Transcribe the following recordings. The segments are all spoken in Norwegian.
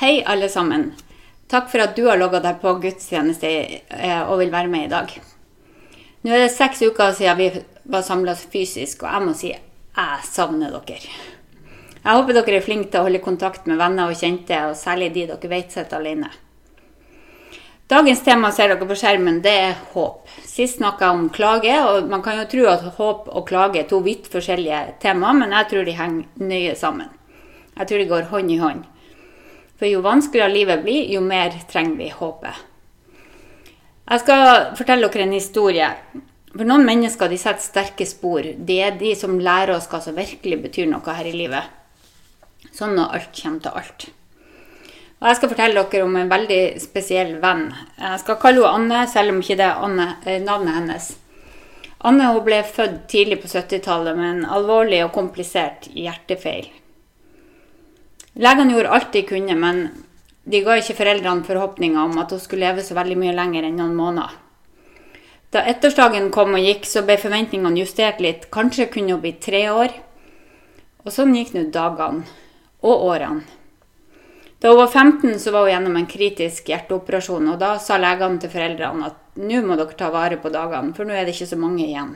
Hei, alle sammen. Takk for at du har logga deg på gudstjeneste eh, og vil være med i dag. Nå er det seks uker siden vi var samla fysisk, og jeg må si jeg savner dere. Jeg håper dere er flinke til å holde kontakt med venner og kjente, og særlig de dere vet sitter alene. Dagens tema ser dere på skjermen, det er håp. Sist snakka jeg om klage, og man kan jo tro at håp og klage er to vidt forskjellige temaer, men jeg tror de henger nøye sammen. Jeg tror de går hånd i hånd. For jo vanskeligere livet blir, jo mer trenger vi håpet. Jeg skal fortelle dere en historie. For noen mennesker de setter sterke spor. De er de som lærer oss hva som virkelig betyr noe her i livet. Sånn når alt kommer til alt. Og Jeg skal fortelle dere om en veldig spesiell venn. Jeg skal kalle henne Anne, selv om ikke det er Anne, eh, navnet hennes. Anne ble født tidlig på 70-tallet med en alvorlig og komplisert hjertefeil. Legene gjorde alt de kunne, men de ga ikke foreldrene forhåpninger om at hun skulle leve så veldig mye lenger enn noen måneder. Da ettårsdagen kom og gikk, så ble forventningene justert litt. Kanskje kunne hun bli tre år. Og sånn gikk nå dagene og årene. Da hun var 15, så var hun gjennom en kritisk hjerteoperasjon, og da sa legene til foreldrene at nå må dere ta vare på dagene, for nå er det ikke så mange igjen.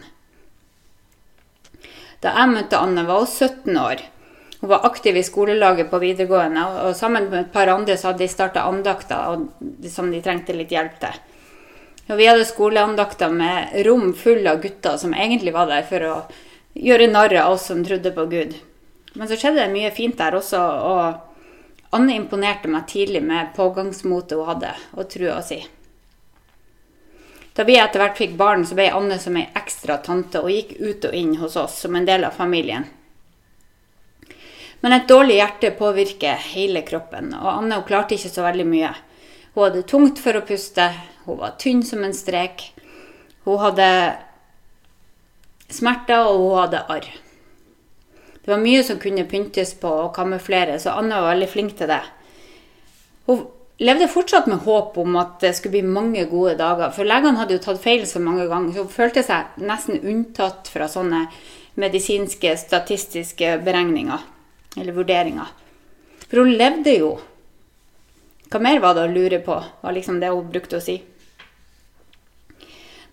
Da jeg møtte Anne, var hun 17 år. Hun var aktiv i skolelaget på videregående, og sammen med et par andre så hadde de starta andakter som de trengte litt hjelp til. Og vi hadde skoleandakter med rom full av gutter som egentlig var der for å gjøre narr av oss som trodde på Gud. Men så skjedde det mye fint der også, og Anne imponerte meg tidlig med pågangsmotet hun hadde, og trua si. Da vi etter hvert fikk barn, så ble Anne som ei ekstra tante og gikk ut og inn hos oss som en del av familien. Men et dårlig hjerte påvirker hele kroppen, og Anne hun klarte ikke så veldig mye. Hun hadde tungt for å puste, hun var tynn som en strek. Hun hadde smerter, og hun hadde arr. Det var mye som kunne pyntes på og kamuflere, så Anne var veldig flink til det. Hun levde fortsatt med håp om at det skulle bli mange gode dager, for legene hadde jo tatt feil så mange ganger, så hun følte seg nesten unntatt fra sånne medisinske, statistiske beregninger eller vurderinger. For hun levde jo. Hva mer var det å lure på, var liksom det hun brukte å si.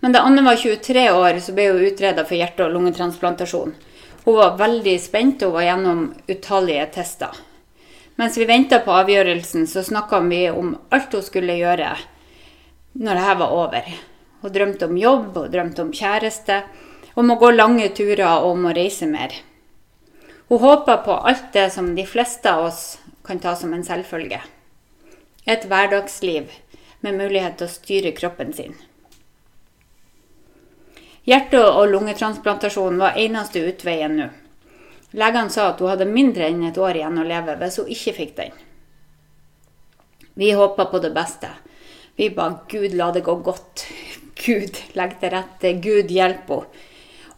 Men da Anne var 23 år, så ble hun utreda for hjerte- og lungetransplantasjon. Hun var veldig spent og var gjennom utallige tester. Mens vi venta på avgjørelsen, så snakka vi om alt hun skulle gjøre når dette var over. Hun drømte om jobb, hun drømte om kjæreste, om å gå lange turer og om å reise mer. Hun håper på alt det som de fleste av oss kan ta som en selvfølge. Et hverdagsliv med mulighet til å styre kroppen sin. Hjerte- og lungetransplantasjon var eneste utveien nå. Legene sa at hun hadde mindre enn et år igjen å leve hvis hun ikke fikk den. Vi håpa på det beste. Vi ba Gud la det gå godt. Gud legg til rette. Gud hjelp henne.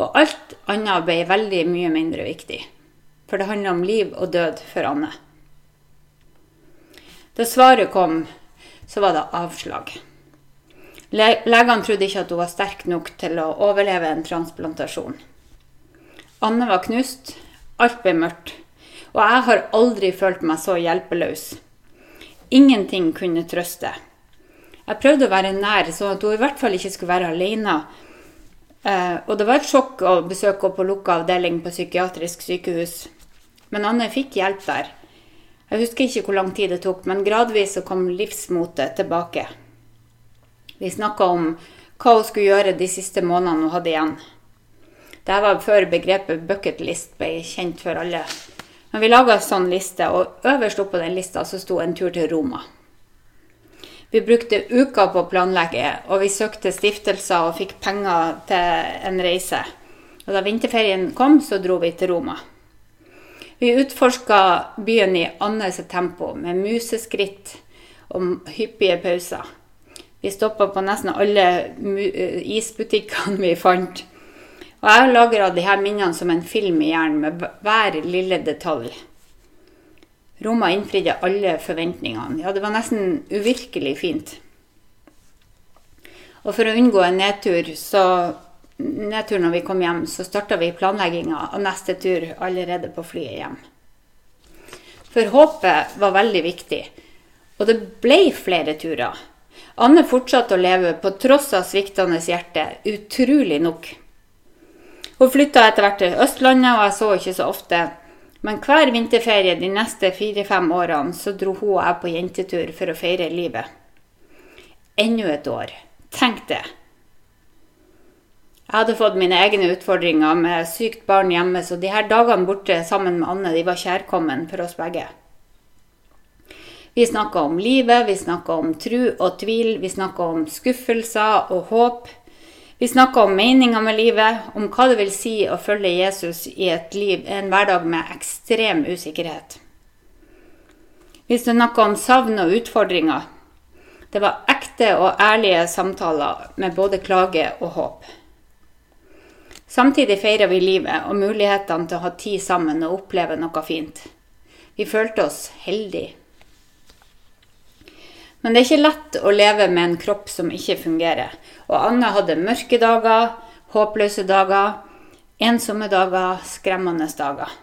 Og alt annet ble veldig mye mindre viktig for det handler om liv og død for Anne. Da svaret kom, så var det avslag. Legene trodde ikke at hun var sterk nok til å overleve en transplantasjon. Anne var knust, alt ble mørkt, og jeg har aldri følt meg så hjelpeløs. Ingenting kunne trøste. Jeg prøvde å være nær, sånn at hun i hvert fall ikke skulle være alene. Eh, og det var et sjokk å besøke henne på lukka avdeling på psykiatrisk sykehus. Men Anne fikk hjelp der. Jeg husker ikke hvor lang tid det tok, men gradvis så kom livsmotet tilbake. Vi snakka om hva hun skulle gjøre de siste månedene hun hadde igjen. Dette var før begrepet bucketlist ble kjent for alle. Men vi laga en sånn liste, og øverst oppå den lista så sto en tur til Roma. Vi brukte uker på å planlegge, og vi søkte stiftelser og fikk penger til en reise. Og da vinterferien kom, så dro vi til Roma. Vi utforska byen i annerledes tempo, med museskritt og hyppige pauser. Vi stoppa på nesten alle isbutikkene vi fant. Og jeg har lagra disse minnene som en film i hjernen, med hver lille detalj. Roma innfridde alle forventningene. Ja, det var nesten uvirkelig fint. Og for å unngå en nedtur, så nedtur når vi kom hjem, så starta vi planlegginga av neste tur allerede på flyet hjem. For håpet var veldig viktig. Og det ble flere turer. Anne fortsatte å leve på tross av sviktende hjerte, utrolig nok. Hun flytta etter hvert til Østlandet, og jeg så ikke så ofte. Men hver vinterferie de neste fire-fem årene så dro hun og jeg på jentetur for å feire livet. Enda et år. Tenk det. Jeg hadde fått mine egne utfordringer med sykt barn hjemme, så de her dagene borte sammen med Anne de var kjærkommen for oss begge. Vi snakka om livet, vi snakka om tru og tvil, vi snakka om skuffelser og håp. Vi snakka om meninga med livet, om hva det vil si å følge Jesus i et liv, en hverdag med ekstrem usikkerhet. Vi snakka om savn og utfordringer. Det var ekte og ærlige samtaler med både klage og håp. Samtidig feira vi livet og mulighetene til å ha tid sammen og oppleve noe fint. Vi følte oss heldige. Men det er ikke lett å leve med en kropp som ikke fungerer. Og Anne hadde mørke dager, håpløse dager, ensomme dager, skremmende dager.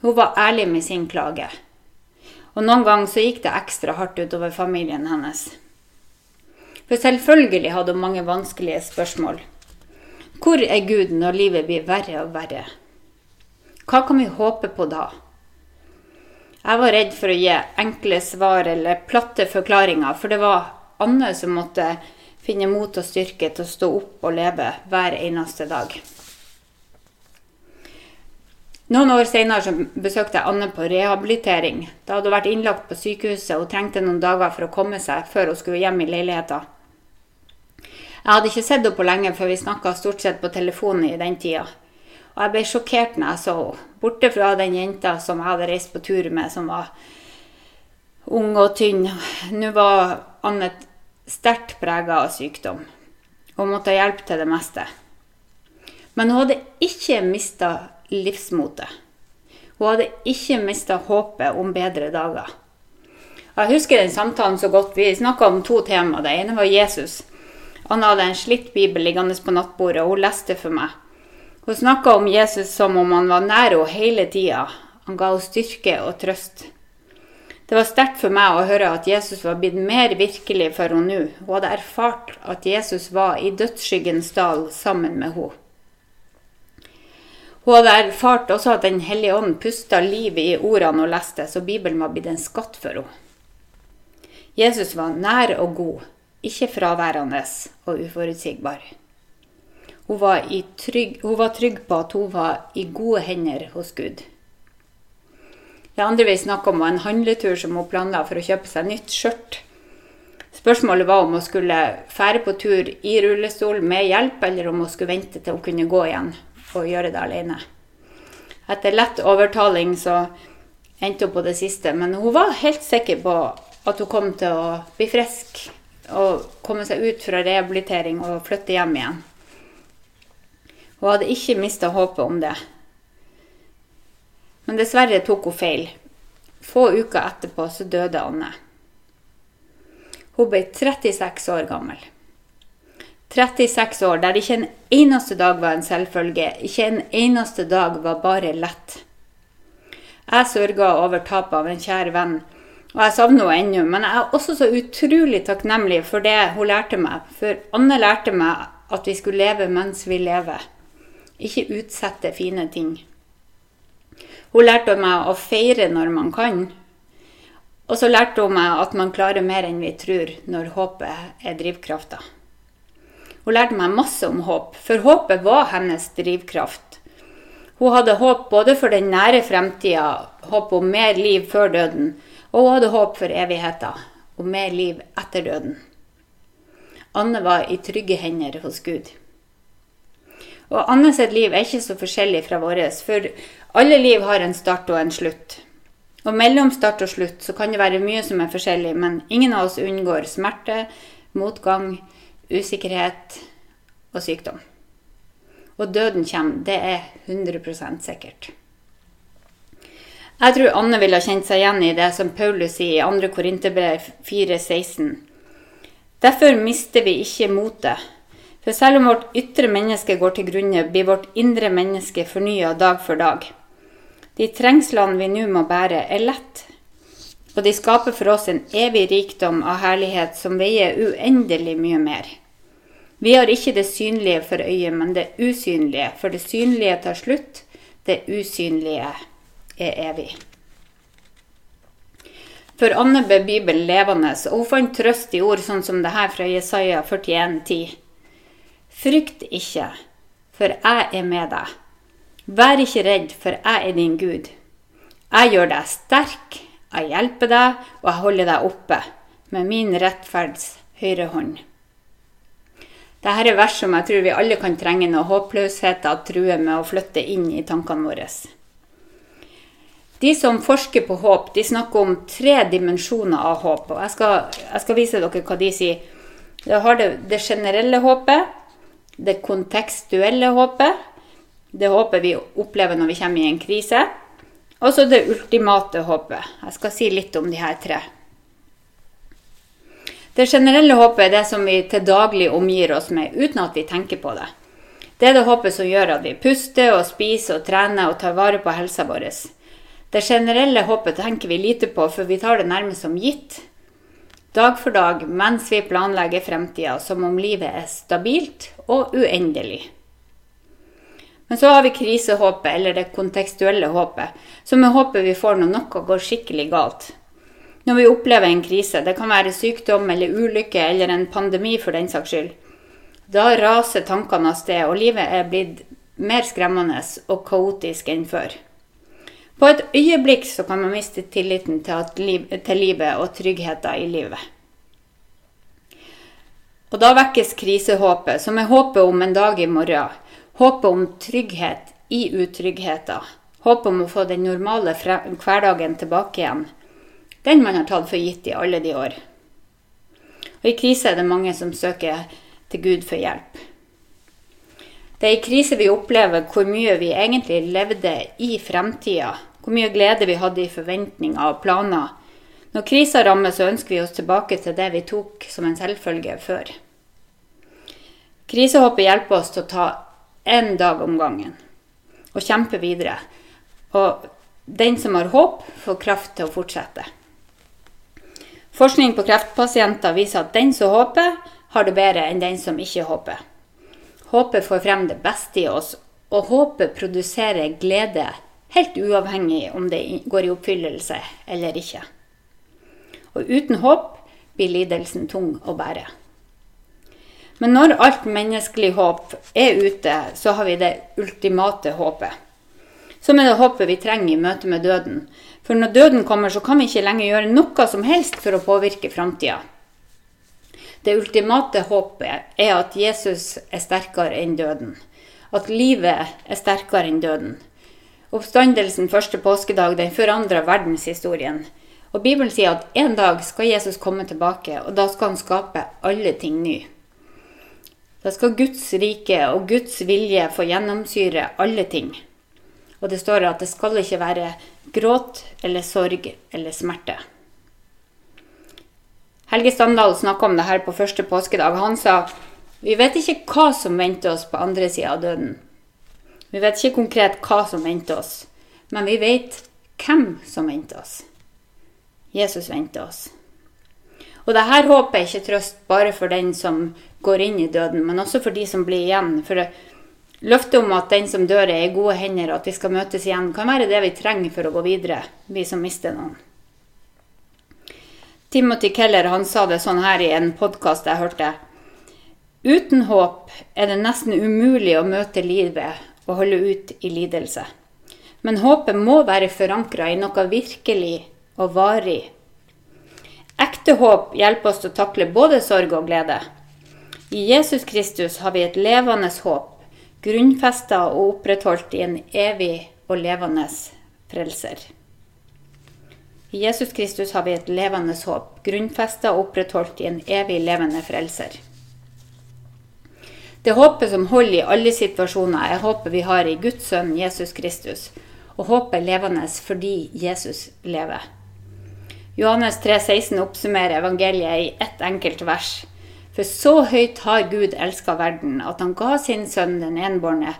Hun var ærlig med sin klage. Og noen ganger så gikk det ekstra hardt utover familien hennes. For selvfølgelig hadde hun mange vanskelige spørsmål. Hvor er Gud når livet blir verre og verre? Hva kan vi håpe på da? Jeg var redd for å gi enkle svar eller platte forklaringer, for det var Anne som måtte finne mot og styrke til å stå opp og leve hver eneste dag. Noen år senere besøkte jeg Anne på rehabilitering. Da hadde hun vært innlagt på sykehuset og trengte noen dager for å komme seg før hun skulle hjem i leiligheten. Jeg hadde ikke sett henne på lenge, for vi snakka stort sett på telefonen i den tida. Og jeg ble sjokkert når jeg så henne. Borte fra den jenta som jeg hadde reist på tur med, som var ung og tynn. Nå var Anne sterkt prega av sykdom og måtte ha hjelp til det meste. Men hun hadde ikke mista livsmotet. Hun hadde ikke mista håpet om bedre dager. Jeg husker den samtalen så godt. Vi snakka om to tema. Det ene var Jesus. Han hadde en slitt bibel liggende på nattbordet, og hun leste for meg. Hun snakka om Jesus som om han var nær henne hele tida. Han ga henne styrke og trøst. Det var sterkt for meg å høre at Jesus var blitt mer virkelig for henne nå. Hun hadde erfart at Jesus var i dødsskyggens dal sammen med henne. Hun hadde erfart også at Den hellige ånd pusta liv i ordene hun leste, så Bibelen var blitt en skatt for henne. Jesus var nær og god, ikke fraværende og uforutsigbar. Hun var, trygg, hun var, trygg, på at hun var i gode hender hos Gud. Det andre vi snakka om, var en handletur som hun planla for å kjøpe seg nytt skjørt. Spørsmålet var om hun skulle fære på tur i rullestol med hjelp, eller om hun skulle vente til hun kunne gå igjen og gjøre det alene. Etter lett overtaling så endte hun på det siste, men hun var helt sikker på at hun kom til å bli frisk og komme seg ut fra rehabilitering og flytte hjem igjen. Hun hadde ikke mista håpet om det. Men dessverre tok hun feil. Få uker etterpå så døde Anne. Hun ble 36 år gammel. 36 år der ikke en eneste dag var en selvfølge, ikke en eneste dag var bare lett. Jeg sørga over tapet av en kjær venn, og jeg savner henne ennå, men jeg er også så utrolig takknemlig for det hun lærte meg, for Anne lærte meg at vi skulle leve mens vi lever. Ikke utsette fine ting. Hun lærte meg å feire når man kan. Og så lærte hun meg at man klarer mer enn vi tror når håpet er drivkrafta. Hun lærte meg masse om håp, for håpet var hennes drivkraft. Hun hadde håp både for den nære fremtida, håp om mer liv før døden, og hun hadde håp for evigheten, og mer liv etter døden. Anne var i trygge hender hos Gud. Og Anne sitt liv er ikke så forskjellig fra vårt, for alle liv har en start og en slutt. Og mellom start og slutt så kan det være mye som er forskjellig, men ingen av oss unngår smerte, motgang, usikkerhet og sykdom. Og døden kommer, det er 100% sikkert. Jeg tror Anne ville ha kjent seg igjen i det som Paulus sier i 2. Korinterbrev 4,16. Derfor mister vi ikke motet. For selv om vårt ytre menneske går til grunne, blir vårt indre menneske fornya dag for dag. De trengslene vi nå må bære, er lett. Og de skaper for oss en evig rikdom av herlighet som veier uendelig mye mer. Vi har ikke det synlige for øyet, men det usynlige, for det synlige tar slutt, det usynlige er evig. For Anne ble Bibelen levende, og hun fant trøst i ord sånn som det her fra Jesaja 41, 41,10. Frykt ikke, for jeg er med deg. Vær ikke redd, for jeg er din Gud. Jeg gjør deg sterk, jeg hjelper deg, og jeg holder deg oppe med min rettferds høyre hånd. Dette er vers som jeg tror vi alle kan trenge når håpløsheten truer med å flytte inn i tankene våre. De som forsker på håp, de snakker om tre dimensjoner av håp. og Jeg skal, jeg skal vise dere hva de sier. Da har det det generelle håpet, det kontekstuelle håpet, det håpet vi opplever når vi kommer i en krise, og så det ultimate håpet. Jeg skal si litt om de her tre. Det generelle håpet er det som vi til daglig omgir oss med uten at vi tenker på det. Det er det håpet som gjør at vi puster og spiser og trener og tar vare på helsa vår. Det generelle håpet tenker vi lite på, for vi tar det nærmest som gitt. Dag for dag mens vi planlegger fremtida som om livet er stabilt og uendelig. Men så har vi krisehåpet, eller det kontekstuelle håpet, som er håpet vi får når noe går skikkelig galt. Når vi opplever en krise, det kan være sykdom eller ulykke eller en pandemi for den saks skyld, da raser tankene av sted, og livet er blitt mer skremmende og kaotisk enn før. På et øyeblikk så kan man miste tilliten til, til livet og tryggheten i livet. Og da vekkes krisehåpet, som er håpet om en dag i morgen. Håpet om trygghet i utryggheten. Håpet om å få den normale hverdagen tilbake igjen. Den man har tatt for gitt i alle de år. Og i krise er det mange som søker til Gud for hjelp. Det er i krise vi opplever hvor mye vi egentlig levde i fremtida. Hvor mye glede vi hadde i forventninger og planer. Når krisa rammer, så ønsker vi oss tilbake til det vi tok som en selvfølge før. Krisehåpet hjelper oss til å ta én dag om gangen og kjempe videre. Og den som har håp, får kraft til å fortsette. Forskning på kreftpasienter viser at den som håper, har det bedre enn den som ikke håper. Håpet får frem det beste i oss, og håpet produserer glede, helt uavhengig om det går i oppfyllelse eller ikke. Og uten håp blir lidelsen tung å bære. Men når alt menneskelig håp er ute, så har vi det ultimate håpet. Som er det håpet vi trenger i møte med døden. For når døden kommer, så kan vi ikke lenger gjøre noe som helst for å påvirke framtida. Det ultimate håpet er at Jesus er sterkere enn døden. At livet er sterkere enn døden. Oppstandelsen første påskedag den forandra verdenshistorien. Og Bibelen sier at en dag skal Jesus komme tilbake, og da skal han skape alle ting ny. Da skal Guds rike og Guds vilje få gjennomsyre alle ting. Og det står at det skal ikke være gråt eller sorg eller smerte. Helge Standal snakka om det her på første påskedag. Han sa vi vet ikke hva som venter oss på andre sida av døden. Vi vet ikke konkret hva som venter oss, men vi vet hvem som venter oss. Jesus venter oss. Og det her håpet er ikke trøst bare for den som går inn i døden, men også for de som blir igjen. For løftet om at den som dør, er i gode hender, og at vi skal møtes igjen, kan være det vi trenger for å gå videre, vi som mister noen. Timothy Keller han sa det sånn her i en podkast jeg hørte. Uten håp er det nesten umulig å møte livet og holde ut i lidelse. Men håpet må være forankra i noe virkelig og varig. Ekte håp hjelper oss til å takle både sorg og glede. I Jesus Kristus har vi et levende håp, grunnfesta og opprettholdt i en evig og levende frelser. I Jesus Kristus har vi et levende håp, grunnfesta og opprettholdt i en evig levende frelser. Det håpet som holder i alle situasjoner, er håpet vi har i Guds sønn Jesus Kristus. Og håpet levende fordi Jesus lever. Johannes 3, 16 oppsummerer evangeliet i ett enkelt vers. For så høyt har Gud elska verden, at han ga sin sønn den enbårne,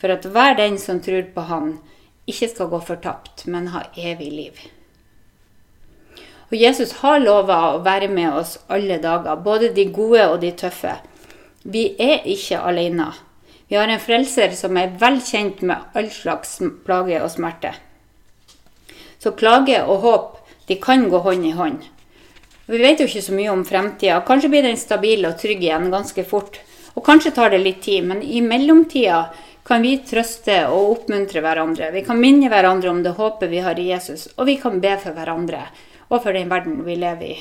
for at hver den som tror på Han, ikke skal gå fortapt, men ha evig liv. Og Jesus har lova å være med oss alle dager, både de gode og de tøffe. Vi er ikke alene. Vi har en frelser som er vel kjent med all slags plage og smerte. Så klage og håp de kan gå hånd i hånd. Vi vet jo ikke så mye om fremtida. Kanskje blir den stabil og trygg igjen ganske fort. Og kanskje tar det litt tid, men i mellomtida kan vi trøste og oppmuntre hverandre. Vi kan minne hverandre om det håpet vi har i Jesus, og vi kan be for hverandre og for den verden vi lever i.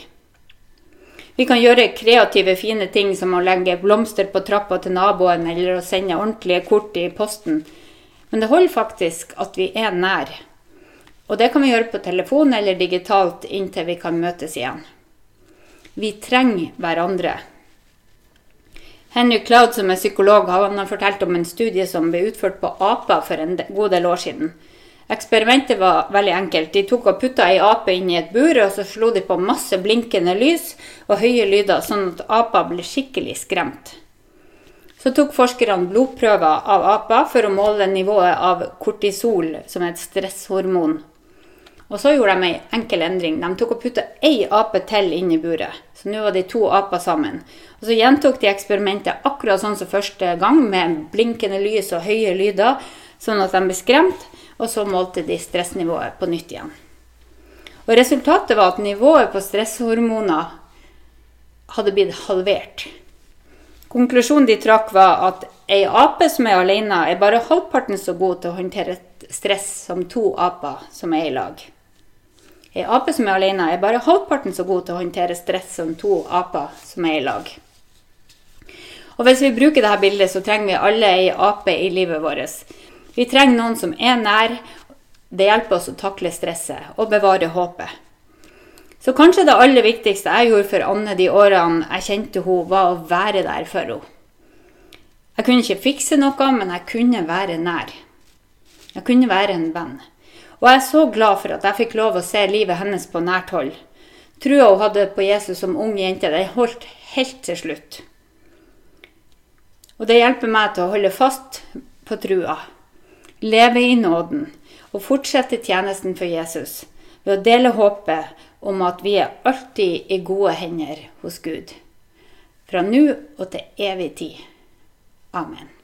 Vi kan gjøre kreative, fine ting som å legge blomster på trappa til naboen eller å sende ordentlige kort i posten. Men det holder faktisk at vi er nær. Og det kan vi gjøre på telefon eller digitalt inntil vi kan møtes igjen. Vi trenger hverandre. Henry Cloud, som er psykolog, han har fortalt om en studie som ble utført på aper for en god del år siden. Eksperimentet var veldig enkelt. De tok og putta ei ape inn i et bur, og så slo de på masse blinkende lys og høye lyder, sånn at apa ble skikkelig skremt. Så tok forskerne blodprøver av apa for å måle nivået av kortisol, som er et stresshormon. Og så gjorde de ei enkel endring. De tok og putta ei ape til inn i buret. Så nå var de to aper sammen. Og så gjentok de eksperimentet akkurat sånn som første gang, med blinkende lys og høye lyder, sånn at de ble skremt og så målte de stressnivået på nytt igjen. Og Resultatet var at nivået på stresshormoner hadde blitt halvert. Konklusjonen de trakk, var at ei ape som er alene, er bare halvparten så god til å håndtere stress som to aper som er i lag. Ei ape som er alene, er bare halvparten så god til å håndtere stress som to aper som er i lag. Og Hvis vi bruker dette bildet, så trenger vi alle ei ape i livet vårt. Vi trenger noen som er nær. Det hjelper oss å takle stresset og bevare håpet. Så kanskje det aller viktigste jeg gjorde for Anne de årene jeg kjente henne, var å være der for henne. Jeg kunne ikke fikse noe, men jeg kunne være nær. Jeg kunne være en venn. Og jeg er så glad for at jeg fikk lov å se livet hennes på nært hold. Trua hun hadde på Jesus som ung jente, den holdt helt til slutt. Og det hjelper meg til å holde fast på trua leve i nåden og fortsette tjenesten for Jesus ved å dele håpet om at vi er alltid i gode hender hos Gud. Fra nå og til evig tid. Amen.